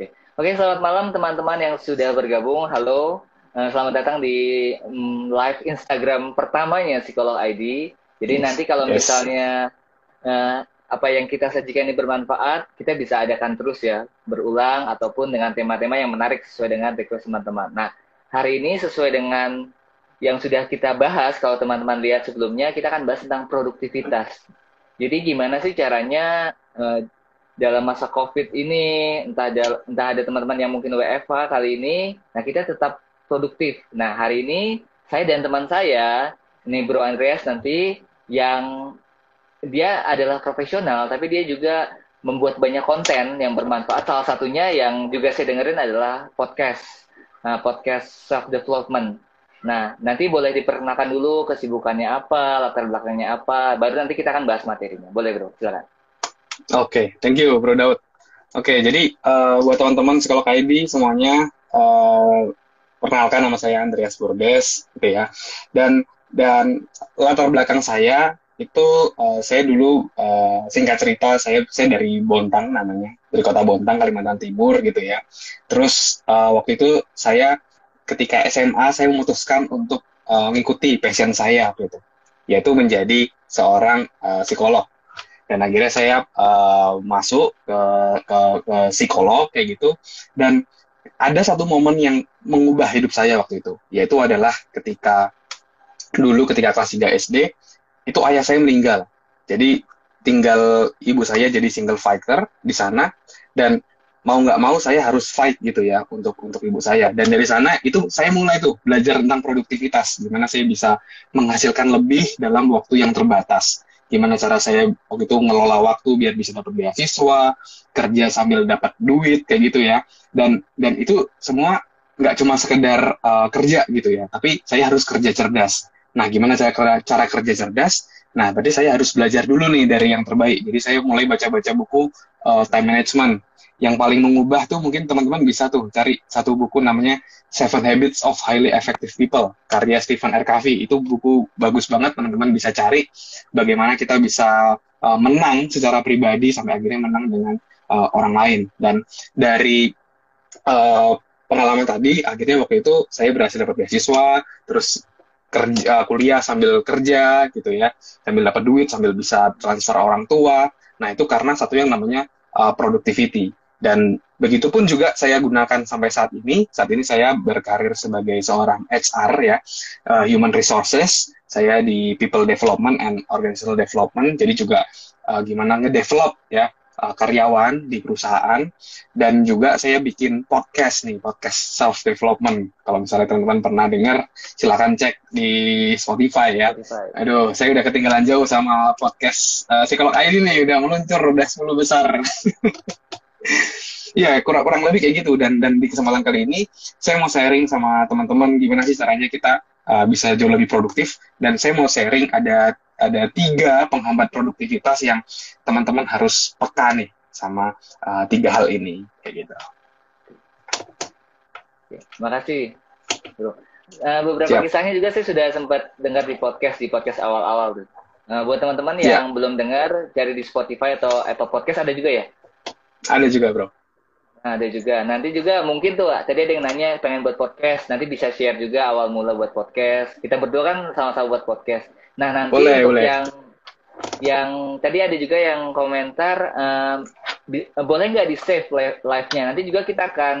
Oke, oke selamat malam teman-teman yang sudah bergabung. Halo, uh, selamat datang di um, live Instagram pertamanya Psikolog ID. Jadi yes. nanti kalau yes. misalnya uh, apa yang kita sajikan ini bermanfaat, kita bisa adakan terus ya, berulang ataupun dengan tema-tema yang menarik sesuai dengan request teman-teman. Nah, hari ini sesuai dengan yang sudah kita bahas, kalau teman-teman lihat sebelumnya, kita akan bahas tentang produktivitas. Jadi gimana sih caranya uh, dalam masa COVID ini, entah ada, entah ada teman-teman yang mungkin WFH kali ini, nah kita tetap produktif. Nah hari ini saya dan teman saya, ini Bro Andreas nanti yang dia adalah profesional, tapi dia juga membuat banyak konten yang bermanfaat. Salah satunya yang juga saya dengerin adalah podcast, nah, podcast self development. Nah, nanti boleh diperkenalkan dulu kesibukannya apa, latar belakangnya apa, baru nanti kita akan bahas materinya. Boleh, Bro? Silakan. Oke, okay, thank you, Bro Daud. Oke, okay, jadi uh, buat teman-teman sekolah KID semuanya, uh, perkenalkan nama saya Andreas Burdes, gitu ya. Dan dan latar belakang saya itu uh, saya dulu uh, singkat cerita saya saya dari Bontang namanya dari kota Bontang Kalimantan Timur gitu ya terus uh, waktu itu saya ketika SMA saya memutuskan untuk uh, mengikuti passion saya gitu yaitu menjadi seorang uh, psikolog dan akhirnya saya uh, masuk ke, ke, ke psikolog kayak gitu. Dan ada satu momen yang mengubah hidup saya waktu itu yaitu adalah ketika dulu ketika kelas 3 SD itu ayah saya meninggal. Jadi tinggal ibu saya jadi single fighter di sana dan mau nggak mau saya harus fight gitu ya untuk untuk ibu saya. Dan dari sana itu saya mulai tuh belajar tentang produktivitas gimana saya bisa menghasilkan lebih dalam waktu yang terbatas gimana cara saya waktu itu ngelola waktu biar bisa dapat beasiswa kerja sambil dapat duit kayak gitu ya. Dan dan itu semua nggak cuma sekedar uh, kerja gitu ya tapi saya harus kerja cerdas. Nah gimana cara cara kerja cerdas nah berarti saya harus belajar dulu nih dari yang terbaik. Jadi saya mulai baca-baca buku uh, time management. Yang paling mengubah tuh mungkin teman-teman bisa tuh cari satu buku namanya Seven Habits of Highly Effective People karya Stephen R. Covey. Itu buku bagus banget teman-teman bisa cari bagaimana kita bisa uh, menang secara pribadi sampai akhirnya menang dengan uh, orang lain. Dan dari uh, pengalaman tadi akhirnya waktu itu saya berhasil dapat beasiswa terus kerja kuliah sambil kerja gitu ya sambil dapat duit sambil bisa transfer orang tua nah itu karena satu yang namanya uh, productivity dan begitupun juga saya gunakan sampai saat ini. Saat ini saya berkarir sebagai seorang HR ya, uh, human resources. Saya di people development and organizational development. Jadi juga uh, gimana ngedevelop ya uh, karyawan di perusahaan dan juga saya bikin podcast nih, podcast self development. Kalau misalnya teman-teman pernah dengar, silakan cek di Spotify ya. Spotify. Aduh, saya udah ketinggalan jauh sama podcast uh, psikolog ID nih, udah meluncur, udah 10 besar. Iya, kurang kurang lebih kayak gitu dan dan di kesempatan kali ini saya mau sharing sama teman-teman gimana sih caranya kita uh, bisa jauh lebih produktif dan saya mau sharing ada ada tiga penghambat produktivitas yang teman-teman harus peka nih sama uh, tiga hal ini kayak gitu. Terima kasih, bro. Uh, beberapa Siap. kisahnya juga saya sudah sempat dengar di podcast di podcast awal-awal tuh. Uh, buat teman-teman yang belum dengar, cari di Spotify atau Apple Podcast ada juga ya? Ada juga, bro. Nah, ada juga. Nanti juga mungkin tuh, tadi ada yang nanya pengen buat podcast. Nanti bisa share juga awal mula buat podcast. Kita berdua kan sama-sama buat podcast. Nah, nanti boleh, untuk boleh. yang yang tadi ada juga yang komentar um, di, boleh nggak di save live-nya? Nanti juga kita akan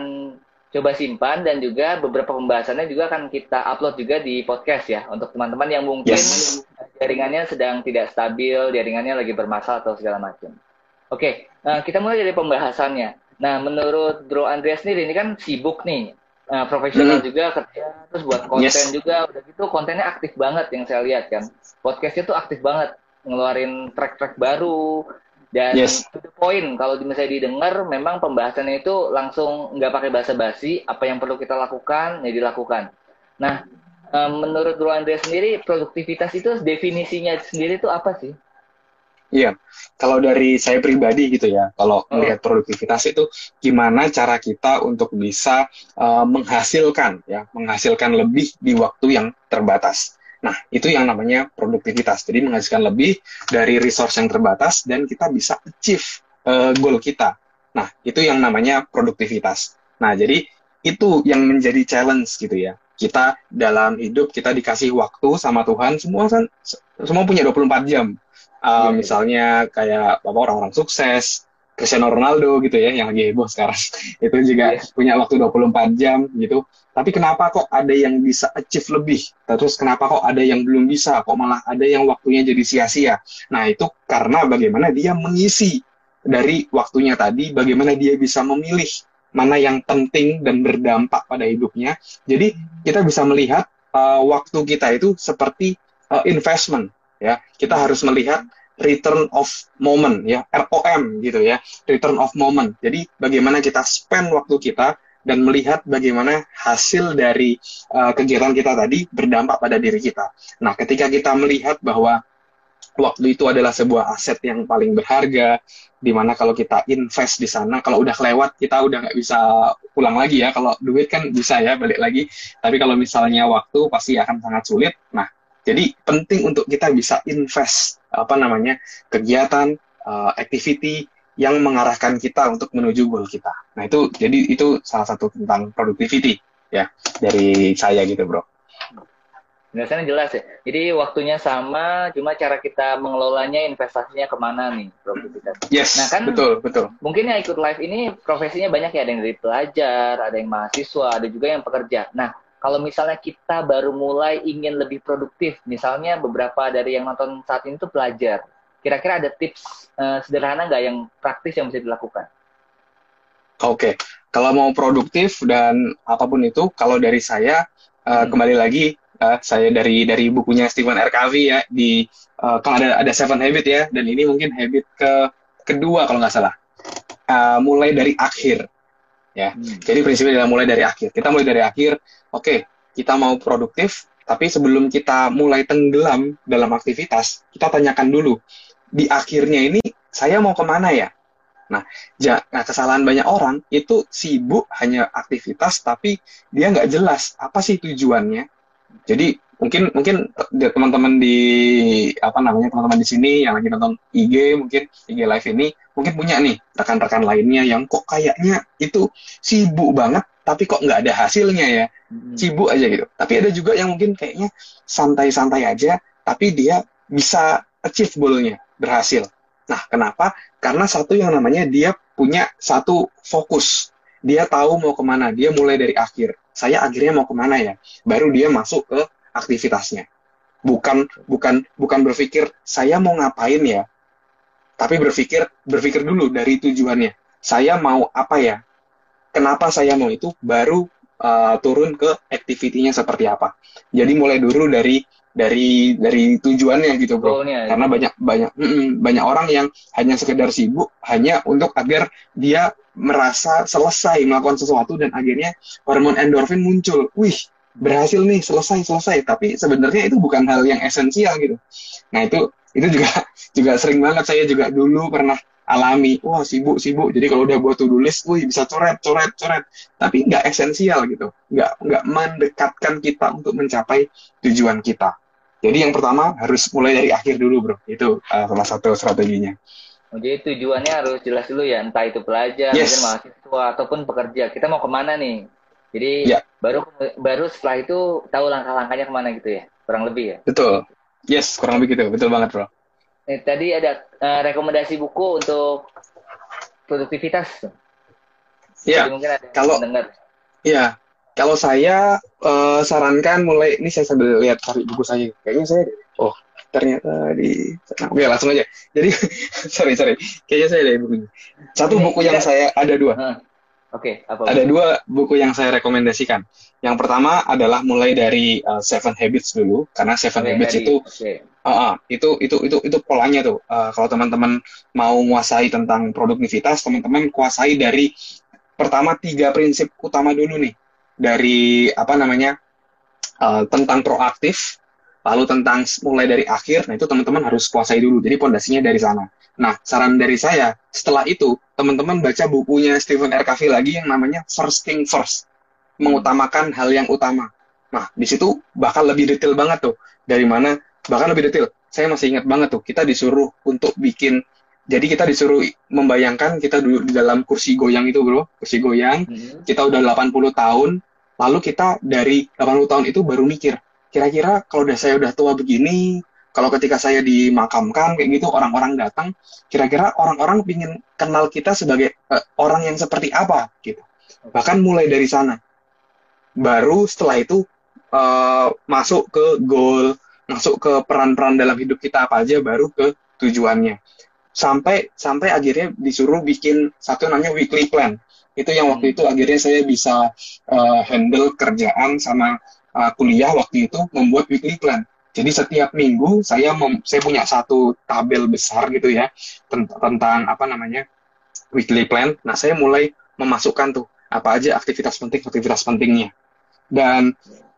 coba simpan dan juga beberapa pembahasannya juga akan kita upload juga di podcast ya untuk teman-teman yang mungkin yes. jaringannya sedang tidak stabil, jaringannya lagi bermasalah atau segala macam. Oke, uh, kita mulai dari pembahasannya. Nah, menurut Bro Andreas sendiri ini kan sibuk nih, uh, profesional hmm. juga kerja, terus buat konten yes. juga, udah gitu kontennya aktif banget yang saya lihat kan. Podcastnya tuh aktif banget, ngeluarin track-track baru dan yes. to the point. Kalau misalnya didengar, memang pembahasannya itu langsung nggak pakai bahasa basi, apa yang perlu kita lakukan ya dilakukan. Nah, menurut Bro Andreas sendiri produktivitas itu definisinya sendiri itu apa sih? Iya, kalau dari saya pribadi gitu ya, kalau oh. melihat produktivitas itu gimana cara kita untuk bisa uh, menghasilkan ya, menghasilkan lebih di waktu yang terbatas. Nah, itu yang namanya produktivitas. Jadi menghasilkan lebih dari resource yang terbatas dan kita bisa achieve uh, goal kita. Nah, itu yang namanya produktivitas. Nah, jadi itu yang menjadi challenge gitu ya. Kita dalam hidup kita dikasih waktu sama Tuhan, semua kan semua punya 24 jam. Uh, yeah. misalnya kayak apa orang-orang sukses, Cristiano Ronaldo gitu ya yang lagi heboh sekarang. itu juga yeah. punya waktu 24 jam gitu. Tapi kenapa kok ada yang bisa achieve lebih? Terus kenapa kok ada yang belum bisa? Kok malah ada yang waktunya jadi sia-sia? Nah, itu karena bagaimana dia mengisi dari waktunya tadi, bagaimana dia bisa memilih mana yang penting dan berdampak pada hidupnya. Jadi kita bisa melihat uh, waktu kita itu seperti uh, investment ya. Kita harus melihat return of moment ya, ROM gitu ya, return of moment. Jadi bagaimana kita spend waktu kita dan melihat bagaimana hasil dari uh, kegiatan kita tadi berdampak pada diri kita. Nah, ketika kita melihat bahwa waktu itu adalah sebuah aset yang paling berharga, di mana kalau kita invest di sana kalau udah kelewat kita udah nggak bisa pulang lagi ya kalau duit kan bisa ya balik lagi tapi kalau misalnya waktu pasti akan sangat sulit nah jadi penting untuk kita bisa invest apa namanya kegiatan uh, activity yang mengarahkan kita untuk menuju goal kita nah itu jadi itu salah satu tentang productivity ya dari saya gitu bro Penjelasannya jelas ya. Jadi waktunya sama, cuma cara kita mengelolanya investasinya ke mana nih, produktivitas. Yes, nah, kan betul, betul. Mungkin yang ikut live ini profesinya banyak ya, ada yang dari pelajar, ada yang mahasiswa, ada juga yang pekerja. Nah, kalau misalnya kita baru mulai ingin lebih produktif, misalnya beberapa dari yang nonton saat ini tuh pelajar, kira-kira ada tips uh, sederhana nggak yang praktis yang bisa dilakukan? Oke, okay. kalau mau produktif dan apa pun itu, kalau dari saya uh, hmm. kembali lagi uh, saya dari dari bukunya Stephen R. Covey ya di uh, kan ada ada Seven Habit ya dan ini mungkin habit ke kedua kalau nggak salah uh, mulai dari akhir ya. Hmm. jadi prinsipnya adalah mulai dari akhir. Kita mulai dari akhir oke okay, kita mau produktif tapi sebelum kita mulai tenggelam dalam aktivitas kita tanyakan dulu di akhirnya ini saya mau ke mana ya? Nah, ja, nah, kesalahan banyak orang itu sibuk hanya aktivitas, tapi dia nggak jelas apa sih tujuannya, jadi mungkin mungkin teman-teman di apa namanya teman-teman di sini yang lagi nonton IG mungkin IG live ini mungkin punya nih rekan-rekan lainnya yang kok kayaknya itu sibuk banget tapi kok nggak ada hasilnya ya. Hmm. sibuk aja gitu. Tapi ada juga yang mungkin kayaknya santai-santai aja tapi dia bisa achieve goalnya berhasil. Nah kenapa? Karena satu yang namanya dia punya satu fokus. Dia tahu mau ke mana dia mulai dari akhir. Saya akhirnya mau ke mana ya? Baru dia masuk ke aktivitasnya. Bukan bukan bukan berpikir saya mau ngapain ya? Tapi berpikir berpikir dulu dari tujuannya. Saya mau apa ya? Kenapa saya mau itu? Baru uh, turun ke aktivitinya seperti apa. Jadi mulai dulu dari dari dari tujuannya gitu bro. Ya. karena banyak banyak mm, banyak orang yang hanya sekedar sibuk hanya untuk agar dia merasa selesai melakukan sesuatu dan akhirnya hormon endorfin muncul. Wih berhasil nih selesai selesai. Tapi sebenarnya itu bukan hal yang esensial gitu. Nah itu itu juga juga sering banget. Saya juga dulu pernah alami wah sibuk sibuk. Jadi kalau udah buat to do list wih bisa coret coret coret. Tapi nggak esensial gitu. Nggak nggak mendekatkan kita untuk mencapai tujuan kita. Jadi yang pertama harus mulai dari akhir dulu bro. Itu uh, salah satu strateginya. Jadi tujuannya harus jelas dulu ya. Entah itu pelajar yes. mungkin mahasiswa ataupun pekerja. Kita mau ke mana nih jadi yeah. baru baru setelah itu tahu langkah-langkahnya ke mana gitu ya kurang lebih ya betul yes kurang lebih gitu betul banget bro Eh, tadi ada uh, rekomendasi buku untuk produktivitas. Iya. Kalau dengar. Iya. Kalau saya uh, sarankan mulai ini saya sambil lihat cari buku saya. Kayaknya saya oh ternyata di oke langsung aja. Jadi sorry sorry. Kayaknya saya ada bukunya. Satu buku yang saya ada dua. Oke, okay, Ada dua buku yang saya rekomendasikan. Yang pertama adalah mulai dari uh, Seven Habits dulu, karena Seven okay, Habits dari, itu, okay. uh, uh, itu itu itu itu polanya tuh. Uh, kalau teman-teman mau menguasai tentang produktivitas, teman-teman kuasai dari pertama tiga prinsip utama dulu nih, dari apa namanya uh, tentang proaktif, lalu tentang mulai dari akhir. Nah itu teman-teman harus kuasai dulu. Jadi pondasinya dari sana. Nah, saran dari saya, setelah itu, teman-teman baca bukunya Stephen R. Covey lagi yang namanya First Thing First. Mengutamakan hal yang utama. Nah, di situ bakal lebih detail banget tuh. Dari mana, bahkan lebih detail. Saya masih ingat banget tuh, kita disuruh untuk bikin jadi kita disuruh membayangkan kita duduk di dalam kursi goyang itu bro kursi goyang hmm. kita udah 80 tahun lalu kita dari 80 tahun itu baru mikir kira-kira kalau udah saya udah tua begini kalau ketika saya dimakamkan kayak gitu orang-orang datang kira-kira orang-orang ingin kenal kita sebagai uh, orang yang seperti apa gitu. Bahkan mulai dari sana. Baru setelah itu uh, masuk ke goal masuk ke peran-peran dalam hidup kita apa aja baru ke tujuannya. Sampai sampai akhirnya disuruh bikin satu namanya weekly plan. Itu yang waktu hmm. itu akhirnya saya bisa uh, handle kerjaan sama uh, kuliah waktu itu membuat weekly plan jadi setiap minggu saya mem saya punya satu tabel besar gitu ya tentang, tentang apa namanya weekly plan. Nah saya mulai memasukkan tuh apa aja aktivitas penting aktivitas pentingnya. Dan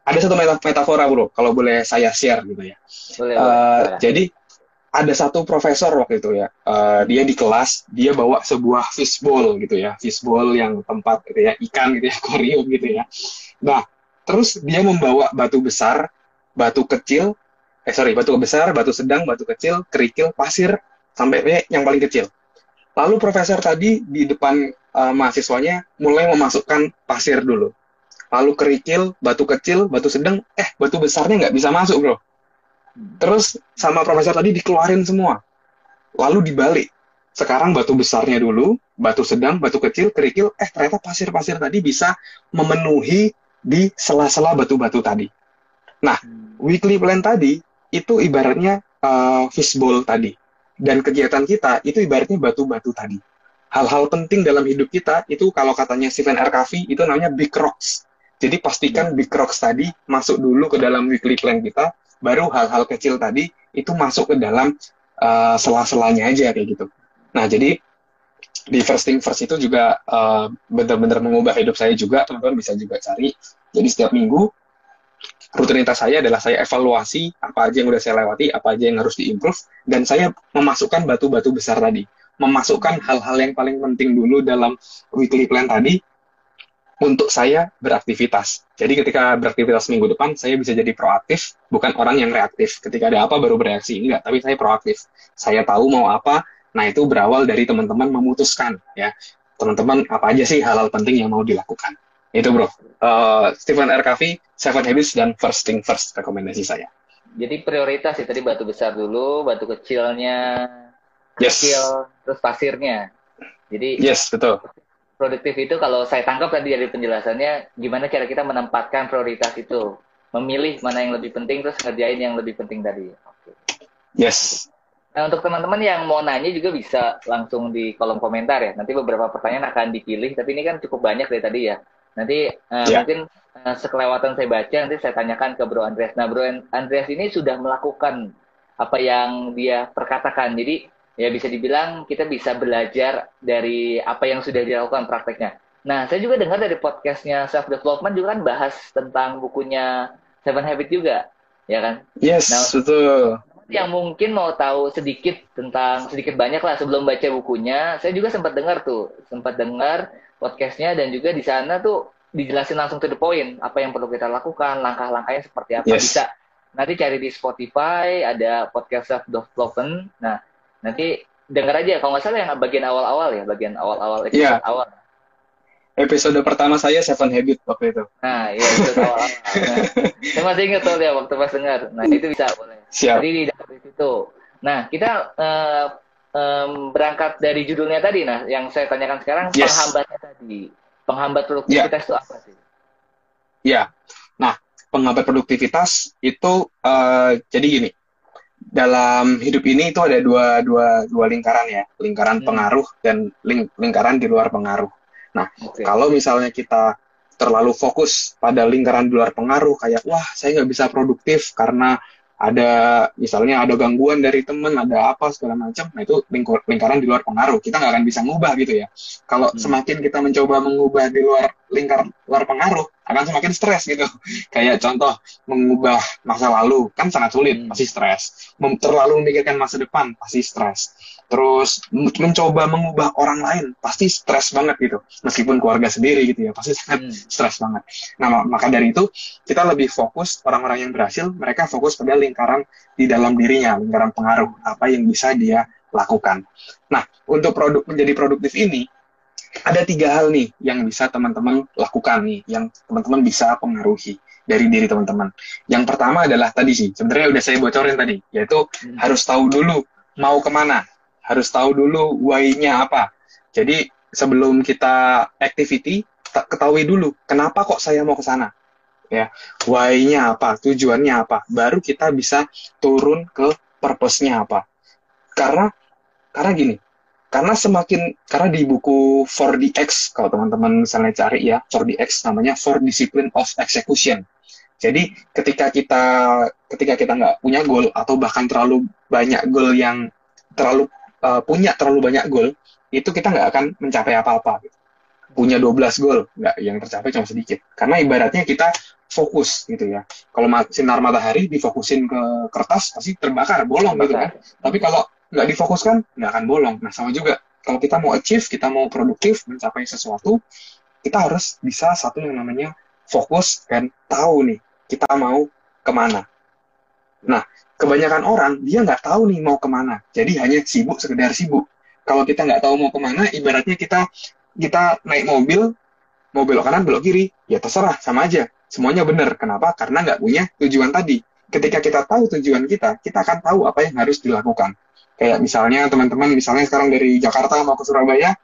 ada satu metafora bro, kalau boleh saya share gitu ya. Boleh, uh, boleh. Jadi ada satu profesor waktu itu ya, uh, dia di kelas dia bawa sebuah fishbowl gitu ya, fishbowl yang tempat gitu ya ikan gitu ya, koreum gitu ya. Nah terus dia membawa batu besar, batu kecil, eh sorry batu besar, batu sedang, batu kecil, kerikil, pasir sampai yang paling kecil. Lalu profesor tadi di depan uh, mahasiswanya mulai memasukkan pasir dulu. Lalu kerikil, batu kecil, batu sedang, eh batu besarnya nggak bisa masuk bro. Terus sama profesor tadi dikeluarin semua. Lalu dibalik. Sekarang batu besarnya dulu, batu sedang, batu kecil, kerikil, eh ternyata pasir-pasir tadi bisa memenuhi di sela-sela batu-batu tadi. Nah, weekly plan tadi itu ibaratnya uh, fishbowl tadi. Dan kegiatan kita itu ibaratnya batu-batu tadi. Hal-hal penting dalam hidup kita itu kalau katanya Stephen R. Covey itu namanya big rocks. Jadi pastikan big rocks tadi masuk dulu ke dalam weekly plan kita, baru hal-hal kecil tadi itu masuk ke dalam uh, sela-selanya aja kayak gitu. Nah jadi di first thing first itu juga uh, benar-benar mengubah hidup saya juga teman-teman bisa juga cari. Jadi setiap minggu rutinitas saya adalah saya evaluasi apa aja yang udah saya lewati, apa aja yang harus diimprove, dan saya memasukkan batu-batu besar tadi, memasukkan hal-hal yang paling penting dulu dalam weekly plan tadi untuk saya beraktivitas. Jadi ketika beraktivitas minggu depan, saya bisa jadi proaktif, bukan orang yang reaktif. Ketika ada apa baru bereaksi, enggak, tapi saya proaktif. Saya tahu mau apa, nah itu berawal dari teman-teman memutuskan, ya. Teman-teman, apa aja sih hal-hal penting yang mau dilakukan. Itu bro, uh, Stephen R. Covey, Seven Habits dan First Thing First rekomendasi saya. Jadi prioritas sih tadi batu besar dulu, batu kecilnya, kecil, yes. terus pasirnya. Jadi yes betul. Produktif itu kalau saya tangkap tadi dari penjelasannya, gimana cara kita menempatkan prioritas itu, memilih mana yang lebih penting terus ngerjain yang lebih penting tadi. Okay. Yes. Nah, untuk teman-teman yang mau nanya juga bisa langsung di kolom komentar ya. Nanti beberapa pertanyaan akan dipilih, tapi ini kan cukup banyak dari tadi ya. Nanti uh, yeah. mungkin uh, sekelewatan saya baca nanti saya tanyakan ke Bro Andreas. Nah, Bro Andreas ini sudah melakukan apa yang dia perkatakan. Jadi ya bisa dibilang kita bisa belajar dari apa yang sudah dilakukan prakteknya. Nah, saya juga dengar dari podcastnya Self Development juga kan bahas tentang bukunya Seven Habits juga, ya kan? Yes, nah, betul. Yang mungkin mau tahu sedikit tentang sedikit banyak lah sebelum baca bukunya, saya juga sempat dengar tuh, sempat dengar podcastnya dan juga di sana tuh dijelasin langsung to the point apa yang perlu kita lakukan langkah-langkahnya seperti apa yes. bisa nanti cari di Spotify ada podcast self development nah nanti dengar aja kalau nggak salah yang bagian awal-awal ya bagian awal-awal episode yeah. awal episode pertama saya Seven Habit waktu itu nah iya itu awal-awal nah, saya masih ingat tuh ya waktu pas dengar nah itu bisa boleh Siap. jadi di dalam itu nah kita uh, um, berangkat dari judulnya tadi, nah yang saya tanyakan sekarang yes. penghambatnya tadi, penghambat produktivitas yeah. itu apa sih? Ya, yeah. nah penghambat produktivitas itu uh, jadi gini, dalam hidup ini itu ada dua dua dua lingkaran ya, lingkaran hmm. pengaruh dan ling, lingkaran di luar pengaruh. Nah, okay. kalau misalnya kita terlalu fokus pada lingkaran di luar pengaruh, kayak wah saya nggak bisa produktif karena ada misalnya ada gangguan dari temen, ada apa segala macam, nah itu lingkaran di luar pengaruh. Kita nggak akan bisa ngubah gitu ya. Kalau hmm. semakin kita mencoba mengubah di luar lingkar luar pengaruh, akan semakin stres gitu. Kayak contoh mengubah masa lalu kan sangat sulit, hmm. pasti stres. Terlalu memikirkan masa depan pasti stres terus mencoba mengubah orang lain pasti stres banget gitu meskipun keluarga sendiri gitu ya pasti sangat hmm. stres banget nah maka dari itu kita lebih fokus orang-orang yang berhasil mereka fokus pada lingkaran di dalam dirinya lingkaran pengaruh apa yang bisa dia lakukan. Nah, untuk produk menjadi produktif ini, ada tiga hal nih yang bisa teman-teman lakukan nih, yang teman-teman bisa pengaruhi dari diri teman-teman. Yang pertama adalah tadi sih, sebenarnya udah saya bocorin tadi, yaitu hmm. harus tahu dulu mau ke mana, harus tahu dulu why-nya apa. Jadi sebelum kita activity, ketahui dulu kenapa kok saya mau ke sana. Ya, why-nya apa, tujuannya apa, baru kita bisa turun ke purpose-nya apa. Karena karena gini, karena semakin karena di buku 4DX kalau teman-teman misalnya cari ya 4DX namanya for discipline of execution. Jadi ketika kita ketika kita nggak punya goal atau bahkan terlalu banyak goal yang terlalu uh, punya terlalu banyak goal itu kita nggak akan mencapai apa-apa. Gitu. punya 12 goal nggak yang tercapai cuma sedikit. Karena ibaratnya kita fokus gitu ya. Kalau sinar matahari difokusin ke kertas pasti terbakar bolong gitu kan. Tapi kalau nggak difokuskan nggak akan bolong. Nah sama juga kalau kita mau achieve kita mau produktif mencapai sesuatu kita harus bisa satu yang namanya fokus dan tahu nih kita mau ke mana. Nah kebanyakan orang dia nggak tahu nih mau ke mana. Jadi hanya sibuk sekedar sibuk. Kalau kita nggak tahu mau ke mana ibaratnya kita kita naik mobil mau belok kanan belok kiri ya terserah sama aja. Semuanya benar. Kenapa? Karena nggak punya tujuan tadi. Ketika kita tahu tujuan kita kita akan tahu apa yang harus dilakukan Kayak misalnya teman-teman, misalnya sekarang dari Jakarta mau ke Surabaya,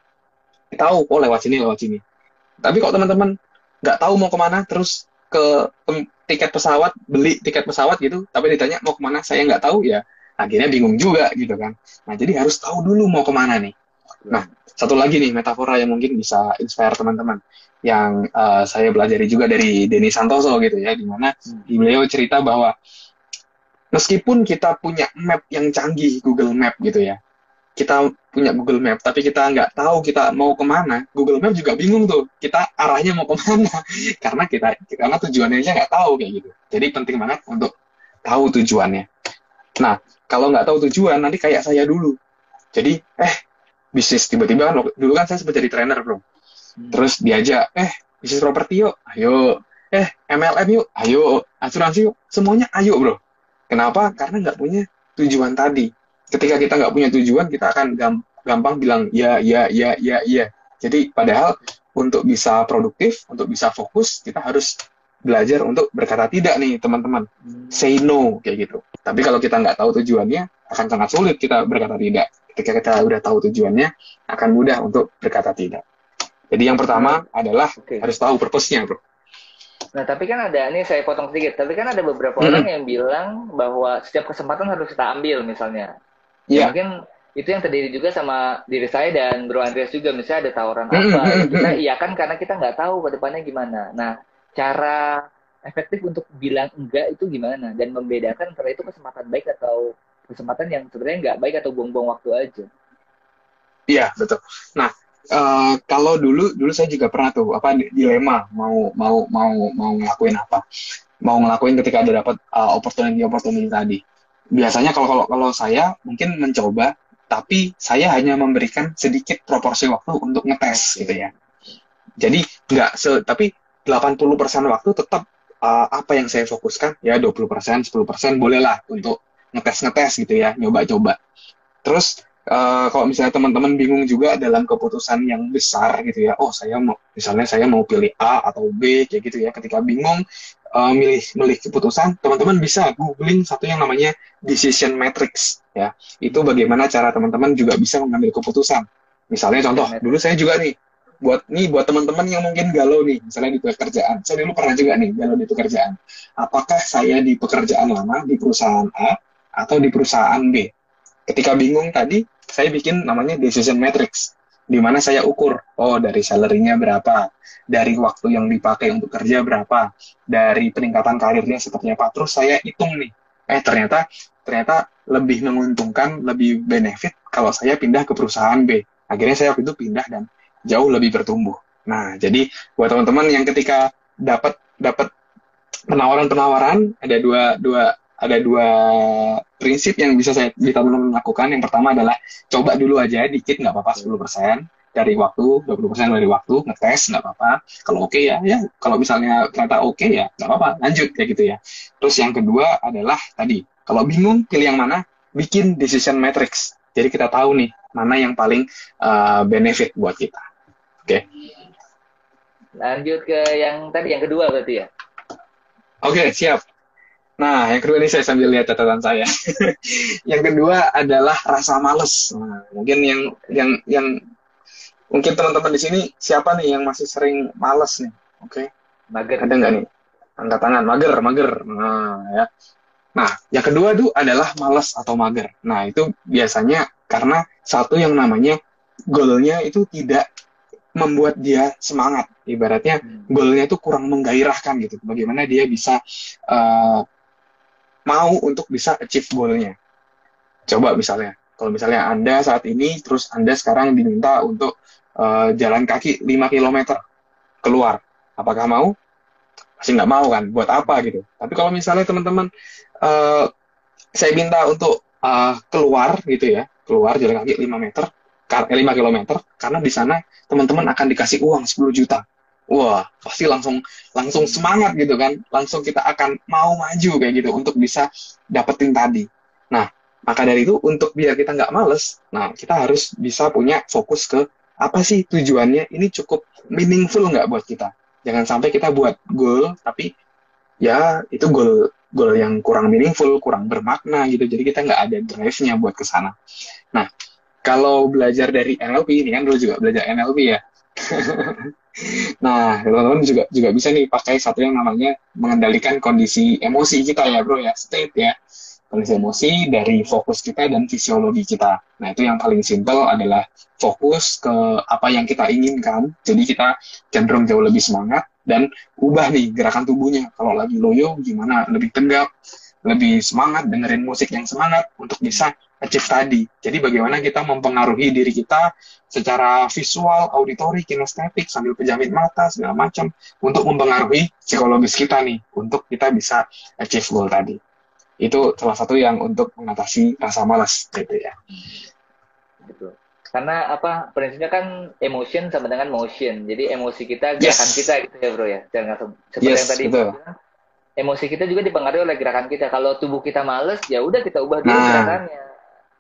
tahu, oh lewat sini, lewat sini. Tapi kok teman-teman nggak tahu mau ke mana, terus ke tiket pesawat, beli tiket pesawat gitu, tapi ditanya mau ke mana, saya nggak tahu ya, akhirnya bingung juga gitu kan. Nah jadi harus tahu dulu mau ke mana nih. Nah satu lagi nih metafora yang mungkin bisa inspire teman-teman yang uh, saya pelajari juga dari Denny Santoso gitu ya, di mana hmm. beliau cerita bahwa meskipun kita punya map yang canggih Google Map gitu ya. Kita punya Google Map tapi kita nggak tahu kita mau ke mana. Google Map juga bingung tuh kita arahnya mau ke mana. Karena kita karena tujuannya aja nggak tahu kayak gitu. Jadi penting banget untuk tahu tujuannya. Nah kalau nggak tahu tujuan nanti kayak saya dulu. Jadi eh bisnis tiba-tiba kan dulu kan saya sempat jadi trainer bro. Hmm. terus diajak eh bisnis properti yuk ayo. Eh MLM yuk ayo. Asuransi yuk semuanya ayo bro Kenapa? Karena nggak punya tujuan tadi. Ketika kita nggak punya tujuan, kita akan gampang bilang ya, ya, ya, ya, ya. Jadi padahal untuk bisa produktif, untuk bisa fokus, kita harus belajar untuk berkata tidak nih teman-teman. Say no kayak gitu. Tapi kalau kita nggak tahu tujuannya, akan sangat sulit kita berkata tidak. Ketika kita udah tahu tujuannya, akan mudah untuk berkata tidak. Jadi yang pertama adalah okay. harus tahu purpose-nya, bro. Nah, tapi kan ada nih saya potong sedikit. Tapi kan ada beberapa hmm. orang yang bilang bahwa setiap kesempatan harus kita ambil misalnya. Yeah. Ya, mungkin itu yang terdiri juga sama diri saya dan Bro Andreas juga misalnya ada tawaran apa ya kita iya kan karena kita nggak tahu ke depannya gimana. Nah, cara efektif untuk bilang enggak itu gimana dan membedakan antara itu kesempatan baik atau kesempatan yang sebenarnya nggak baik atau buang-buang waktu aja. Iya, betul. Nah, uh, kalau dulu dulu saya juga pernah tuh apa dilema mau mau mau mau ngelakuin apa. Mau ngelakuin ketika ada dapat uh, opportunity opportunity tadi. Biasanya kalau kalau kalau saya mungkin mencoba tapi saya hanya memberikan sedikit proporsi waktu untuk ngetes gitu ya. Jadi nggak se tapi 80% waktu tetap uh, apa yang saya fokuskan ya 20% 10% bolehlah untuk ngetes-ngetes gitu ya nyoba-coba. Terus uh, kalau misalnya teman-teman bingung juga dalam keputusan yang besar gitu ya, oh saya mau misalnya saya mau pilih A atau B kayak gitu ya, ketika bingung uh, milih milih keputusan, teman-teman bisa googling satu yang namanya decision matrix ya. Itu bagaimana cara teman-teman juga bisa mengambil keputusan. Misalnya contoh, dulu saya juga nih buat nih buat teman-teman yang mungkin galau nih, misalnya di pekerjaan. Saya dulu pernah juga nih galau di pekerjaan. Apakah saya di pekerjaan lama di perusahaan A atau di perusahaan B? Ketika bingung tadi, saya bikin namanya decision matrix di mana saya ukur oh dari salarynya berapa dari waktu yang dipakai untuk kerja berapa dari peningkatan karirnya seperti apa. Terus saya hitung nih eh ternyata ternyata lebih menguntungkan lebih benefit kalau saya pindah ke perusahaan B. Akhirnya saya waktu itu pindah dan jauh lebih bertumbuh. Nah jadi buat teman-teman yang ketika dapat dapat penawaran-penawaran ada dua dua ada dua prinsip yang bisa saya bisa teman-teman lakukan. Yang pertama adalah coba dulu aja dikit nggak apa-apa 10% dari waktu, 20% dari waktu, ngetes nggak apa-apa. Kalau oke okay ya, ya kalau misalnya ternyata oke okay ya nggak apa-apa, lanjut kayak gitu ya. Terus yang kedua adalah tadi, kalau bingung pilih yang mana, bikin decision matrix. Jadi kita tahu nih mana yang paling uh, benefit buat kita. Oke. Okay. Lanjut ke yang tadi yang kedua berarti ya. Oke, okay, siap. Nah, yang kedua ini saya sambil lihat catatan saya. yang kedua adalah rasa males. Nah, mungkin yang yang yang mungkin teman-teman di sini siapa nih yang masih sering males nih? Oke. Okay. Mager. Ada nggak nih? Angkat tangan. Mager, mager. Nah, ya. Nah, yang kedua tuh adalah males atau mager. Nah, itu biasanya karena satu yang namanya goalnya itu tidak membuat dia semangat. Ibaratnya hmm. goalnya itu kurang menggairahkan gitu. Bagaimana dia bisa uh, mau untuk bisa achieve goalnya. Coba misalnya, kalau misalnya Anda saat ini, terus Anda sekarang diminta untuk uh, jalan kaki 5 km keluar. Apakah mau? Pasti nggak mau kan, buat apa gitu. Tapi kalau misalnya teman-teman uh, saya minta untuk uh, keluar gitu ya, keluar jalan kaki 5 meter, 5 eh, km, karena di sana teman-teman akan dikasih uang 10 juta. Wah, pasti langsung langsung semangat gitu kan. Langsung kita akan mau maju kayak gitu untuk bisa dapetin tadi. Nah, maka dari itu untuk biar kita nggak males, nah kita harus bisa punya fokus ke apa sih tujuannya ini cukup meaningful nggak buat kita. Jangan sampai kita buat goal tapi ya itu goal goal yang kurang meaningful, kurang bermakna gitu. Jadi kita nggak ada drive-nya buat ke sana. Nah, kalau belajar dari NLP ini kan dulu juga belajar NLP ya. nah, teman-teman juga juga bisa nih pakai satu yang namanya mengendalikan kondisi emosi kita ya, bro ya, state ya. Kondisi emosi dari fokus kita dan fisiologi kita. Nah, itu yang paling simple adalah fokus ke apa yang kita inginkan. Jadi kita cenderung jauh lebih semangat dan ubah nih gerakan tubuhnya. Kalau lagi loyo gimana? Lebih tegap, lebih semangat dengerin musik yang semangat untuk bisa achieve tadi. Jadi bagaimana kita mempengaruhi diri kita secara visual, auditori, kinestetik, sambil pejamin mata, segala macam untuk mempengaruhi psikologis kita nih untuk kita bisa achieve goal tadi. Itu salah satu yang untuk mengatasi rasa malas gitu ya. Betul karena apa prinsipnya kan emotion sama dengan motion jadi emosi kita gerakan yes. kita gitu ya bro ya jangan seperti yes, yang tadi betul. Emosi kita juga dipengaruhi oleh gerakan kita kalau tubuh kita males ya udah kita ubah dulu nah. gerakannya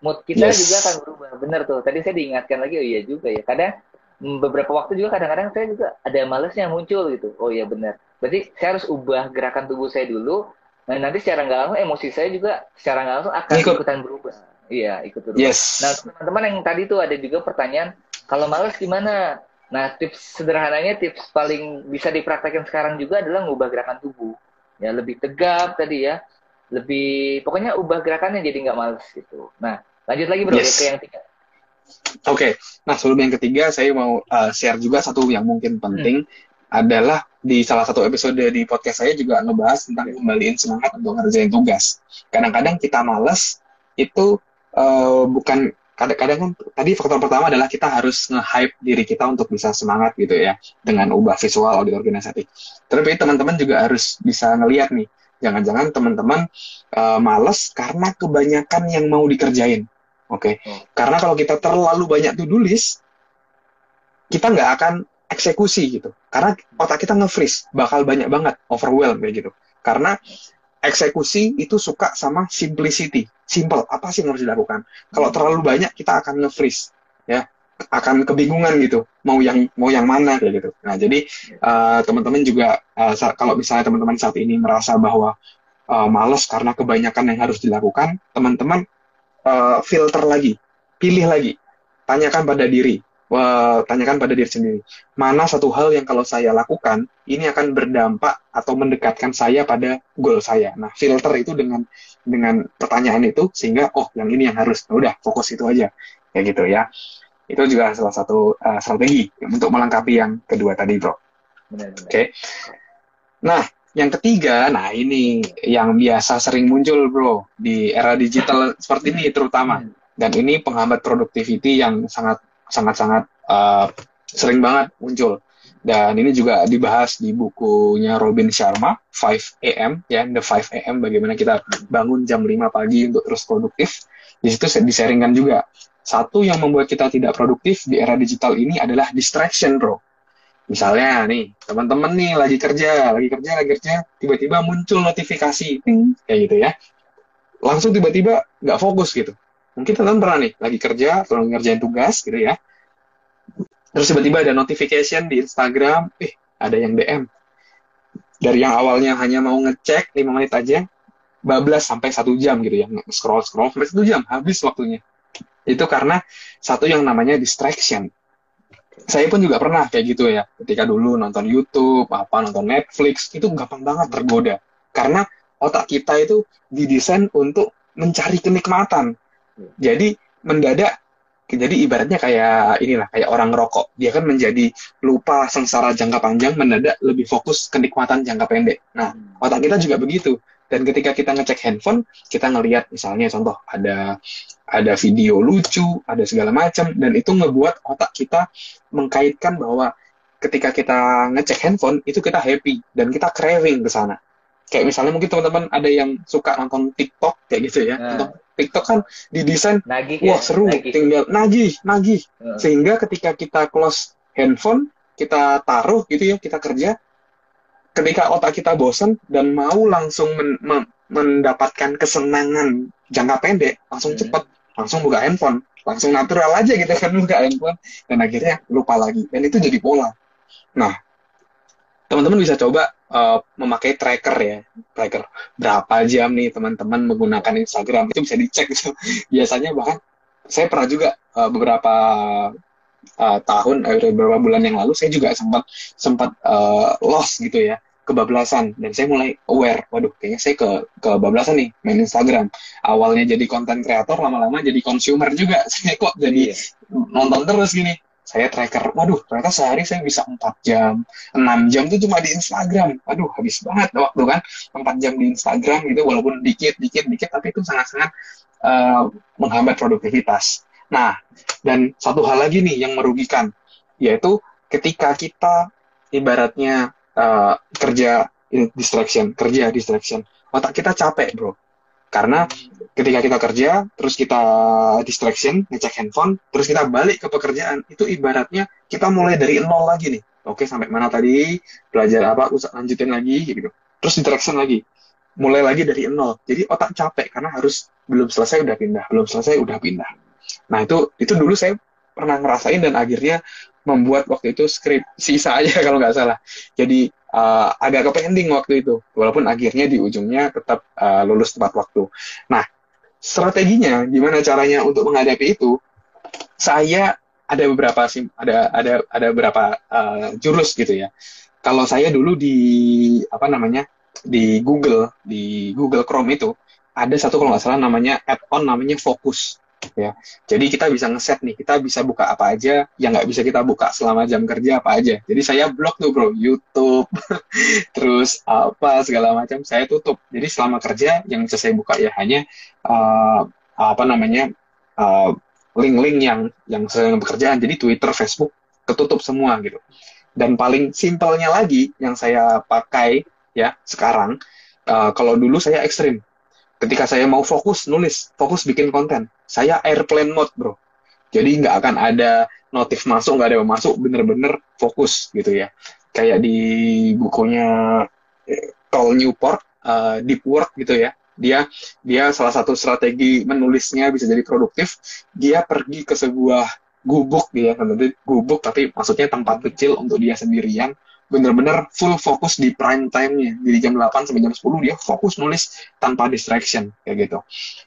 mood kita yes. juga akan berubah benar tuh tadi saya diingatkan lagi oh iya juga ya kadang mm, beberapa waktu juga kadang-kadang saya juga ada malesnya muncul gitu oh iya benar berarti saya harus ubah gerakan tubuh saya dulu nah nanti secara nggak langsung emosi saya juga secara nggak langsung akan Ikut. ikutan berubah Iya, ikut dulu. Yes. Nah, teman-teman yang tadi tuh ada juga pertanyaan, kalau males gimana? Nah, tips sederhananya, tips paling bisa dipraktekkan sekarang juga adalah ngubah gerakan tubuh. Ya, lebih tegap tadi ya. Lebih, pokoknya ubah gerakannya jadi nggak males gitu. Nah, lanjut lagi bro, yes. ke yang tiga. Oke, okay. nah sebelum yang ketiga, saya mau uh, share juga satu yang mungkin penting. Hmm adalah di salah satu episode di podcast saya juga ngebahas tentang kembaliin semangat untuk ngerjain tugas. Kadang-kadang kita males itu uh, bukan kadang-kadang kan tadi faktor pertama adalah kita harus nge-hype diri kita untuk bisa semangat gitu ya dengan ubah visual audit organisatif. Tapi teman-teman juga harus bisa ngelihat nih, jangan-jangan teman-teman uh, males karena kebanyakan yang mau dikerjain. Oke, okay? hmm. karena kalau kita terlalu banyak to-do list, kita nggak akan eksekusi gitu. Karena otak kita nge-freeze, bakal banyak banget, overwhelm kayak gitu. Karena eksekusi itu suka sama simplicity. Simple, apa sih yang harus dilakukan? Kalau terlalu banyak kita akan nge-freeze, ya, akan kebingungan gitu, mau yang mau yang mana kayak gitu. Nah, jadi uh, teman-teman juga uh, kalau misalnya teman-teman saat ini merasa bahwa uh, males karena kebanyakan yang harus dilakukan, teman-teman uh, filter lagi, pilih lagi, tanyakan pada diri, tanyakan pada diri sendiri, mana satu hal yang kalau saya lakukan, ini akan berdampak atau mendekatkan saya pada goal saya. Nah, filter itu dengan dengan pertanyaan itu, sehingga, oh, yang ini yang harus, nah, udah, fokus itu aja. Kayak gitu ya. Itu juga salah satu uh, strategi untuk melengkapi yang kedua tadi, bro. Oke. Okay. Nah, yang ketiga, nah ini yang biasa sering muncul, bro, di era digital seperti ini terutama. Hmm. Dan ini penghambat productivity yang sangat sangat-sangat uh, sering banget muncul. Dan ini juga dibahas di bukunya Robin Sharma, 5 AM, ya, The 5 AM, bagaimana kita bangun jam 5 pagi untuk terus produktif. Di situ disaringkan juga. Satu yang membuat kita tidak produktif di era digital ini adalah distraction, bro. Misalnya nih, teman-teman nih lagi kerja, lagi kerja, lagi kerja, tiba-tiba muncul notifikasi, kayak gitu ya. Langsung tiba-tiba nggak fokus gitu mungkin teman-teman pernah nih lagi kerja atau ngerjain tugas gitu ya. Terus tiba-tiba ada notification di Instagram eh ada yang DM dari yang awalnya hanya mau ngecek 5 menit aja bablas sampai satu jam gitu ya. Scroll scroll sampai satu jam habis waktunya. Itu karena satu yang namanya distraction. Saya pun juga pernah kayak gitu ya. Ketika dulu nonton YouTube apa nonton Netflix itu gampang banget tergoda. Karena otak kita itu didesain untuk mencari kenikmatan jadi mendadak jadi ibaratnya kayak inilah kayak orang rokok dia kan menjadi lupa sengsara jangka panjang mendadak lebih fokus kenikmatan jangka pendek. Nah otak kita juga begitu. Dan ketika kita ngecek handphone, kita ngelihat misalnya contoh ada ada video lucu, ada segala macam, dan itu ngebuat otak kita mengkaitkan bahwa ketika kita ngecek handphone itu kita happy dan kita craving ke sana. Kayak misalnya mungkin teman-teman ada yang suka nonton TikTok kayak gitu ya. Nah. Nonton TikTok kan didesain nagih wah ya? seru, nagih. tinggal nagih, nagih. Hmm. Sehingga ketika kita close handphone, kita taruh gitu ya, kita kerja, ketika otak kita bosan dan mau langsung men men mendapatkan kesenangan jangka pendek, langsung hmm. cepat, langsung buka handphone, langsung natural aja gitu kan buka handphone, dan akhirnya lupa lagi. Dan itu jadi pola. Nah, teman-teman bisa coba uh, memakai tracker ya, tracker berapa jam nih teman-teman menggunakan Instagram? Itu bisa dicek gitu. Biasanya bahkan saya pernah juga uh, beberapa uh, tahun, eh, beberapa bulan yang lalu saya juga sempat sempat uh, lost gitu ya kebablasan. Dan saya mulai aware waduh kayaknya saya ke kebablasan nih main Instagram. Awalnya jadi konten kreator lama-lama jadi consumer juga. Saya kok jadi iya. nonton terus gini saya tracker waduh ternyata sehari saya bisa 4 jam 6 jam itu cuma di Instagram waduh habis banget waktu kan 4 jam di Instagram gitu walaupun dikit dikit dikit tapi itu sangat-sangat uh, menghambat produktivitas nah dan satu hal lagi nih yang merugikan yaitu ketika kita ibaratnya uh, kerja distraction, kerja distraction. Otak kita capek, bro. Karena ketika kita kerja, terus kita distraction, ngecek handphone, terus kita balik ke pekerjaan, itu ibaratnya kita mulai dari nol lagi nih. Oke, sampai mana tadi? Belajar apa? Usah lanjutin lagi, gitu. Terus distraction lagi. Mulai lagi dari nol. Jadi otak capek karena harus belum selesai udah pindah, belum selesai udah pindah. Nah, itu itu dulu saya pernah ngerasain dan akhirnya membuat waktu itu skrip sisa aja kalau nggak salah. Jadi uh, agak ke pending waktu itu, walaupun akhirnya di ujungnya tetap uh, lulus tepat waktu. Nah, strateginya gimana caranya untuk menghadapi itu? Saya ada beberapa sim, ada ada ada beberapa uh, jurus gitu ya. Kalau saya dulu di apa namanya di Google di Google Chrome itu ada satu kalau nggak salah namanya add-on namanya Focus ya. Jadi kita bisa ngeset nih, kita bisa buka apa aja yang nggak bisa kita buka selama jam kerja apa aja. Jadi saya blok tuh bro, YouTube, terus apa segala macam saya tutup. Jadi selama kerja yang bisa saya buka ya hanya uh, apa namanya link link-link yang yang sedang bekerjaan. Jadi Twitter, Facebook ketutup semua gitu. Dan paling simpelnya lagi yang saya pakai ya sekarang, uh, kalau dulu saya ekstrim ketika saya mau fokus nulis, fokus bikin konten, saya airplane mode, bro. Jadi nggak akan ada notif masuk, nggak ada yang masuk, bener-bener fokus gitu ya. Kayak di bukunya eh, Call Newport, uh, Deep Work gitu ya. Dia dia salah satu strategi menulisnya bisa jadi produktif. Dia pergi ke sebuah gubuk dia, gubuk tapi maksudnya tempat kecil untuk dia sendirian bener-bener full fokus di prime time-nya. Jadi jam 8 sampai jam 10 dia fokus nulis tanpa distraction kayak gitu.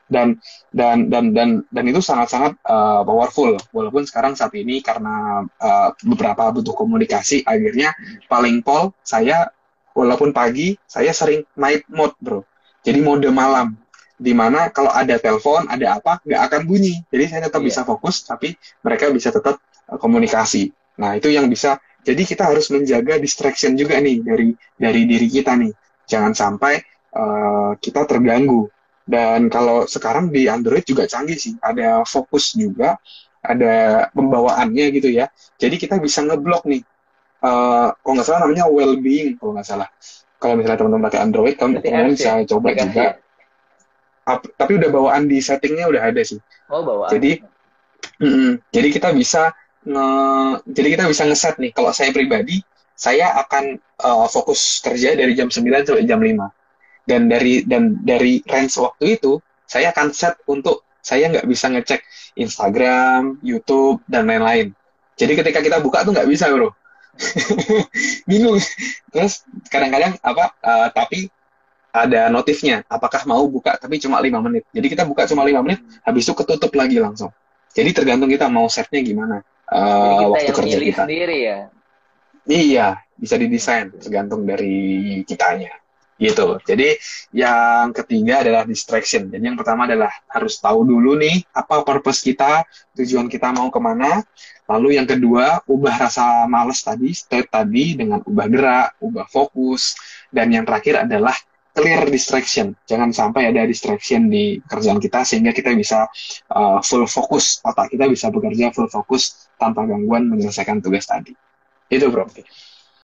Dan dan dan dan dan itu sangat-sangat uh, powerful. Walaupun sekarang saat ini karena uh, beberapa butuh komunikasi akhirnya paling pol saya walaupun pagi saya sering night mode, Bro. Jadi mode malam di mana kalau ada telepon, ada apa, nggak akan bunyi. Jadi saya tetap yeah. bisa fokus, tapi mereka bisa tetap uh, komunikasi. Nah, itu yang bisa jadi kita harus menjaga distraction juga nih dari dari diri kita nih. Jangan sampai uh, kita terganggu. Dan kalau sekarang di Android juga canggih sih, ada fokus juga, ada pembawaannya gitu ya. Jadi kita bisa ngeblok nih. Uh, kalau nggak salah namanya well-being kalau nggak salah. Kalau misalnya teman-teman pakai Android, teman-teman bisa coba juga. Up, tapi udah bawaan di settingnya udah ada sih. Oh bawaan. Jadi, -mm, jadi kita bisa nge jadi kita bisa ngeset nih kalau saya pribadi saya akan uh, fokus kerja dari jam 9 sampai jam 5 dan dari dan dari range waktu itu saya akan set untuk saya nggak bisa ngecek Instagram, YouTube, dan lain-lain. Jadi ketika kita buka tuh nggak bisa, bro. Bingung. Terus kadang-kadang apa? Uh, tapi ada notifnya. Apakah mau buka? Tapi cuma lima menit. Jadi kita buka cuma lima menit, habis itu ketutup lagi langsung. Jadi tergantung kita mau setnya gimana. Uh, waktu kerja kita. sendiri ya. Iya, bisa didesain tergantung dari kitanya gitu. Jadi yang ketiga adalah distraction. Jadi yang pertama adalah harus tahu dulu nih apa purpose kita, tujuan kita mau ke mana. Lalu yang kedua, ubah rasa males tadi, state tadi dengan ubah gerak, ubah fokus. Dan yang terakhir adalah clear distraction. Jangan sampai ada distraction di kerjaan kita sehingga kita bisa uh, full fokus. Otak kita bisa bekerja full fokus tanpa gangguan menyelesaikan tugas tadi. Itu bro.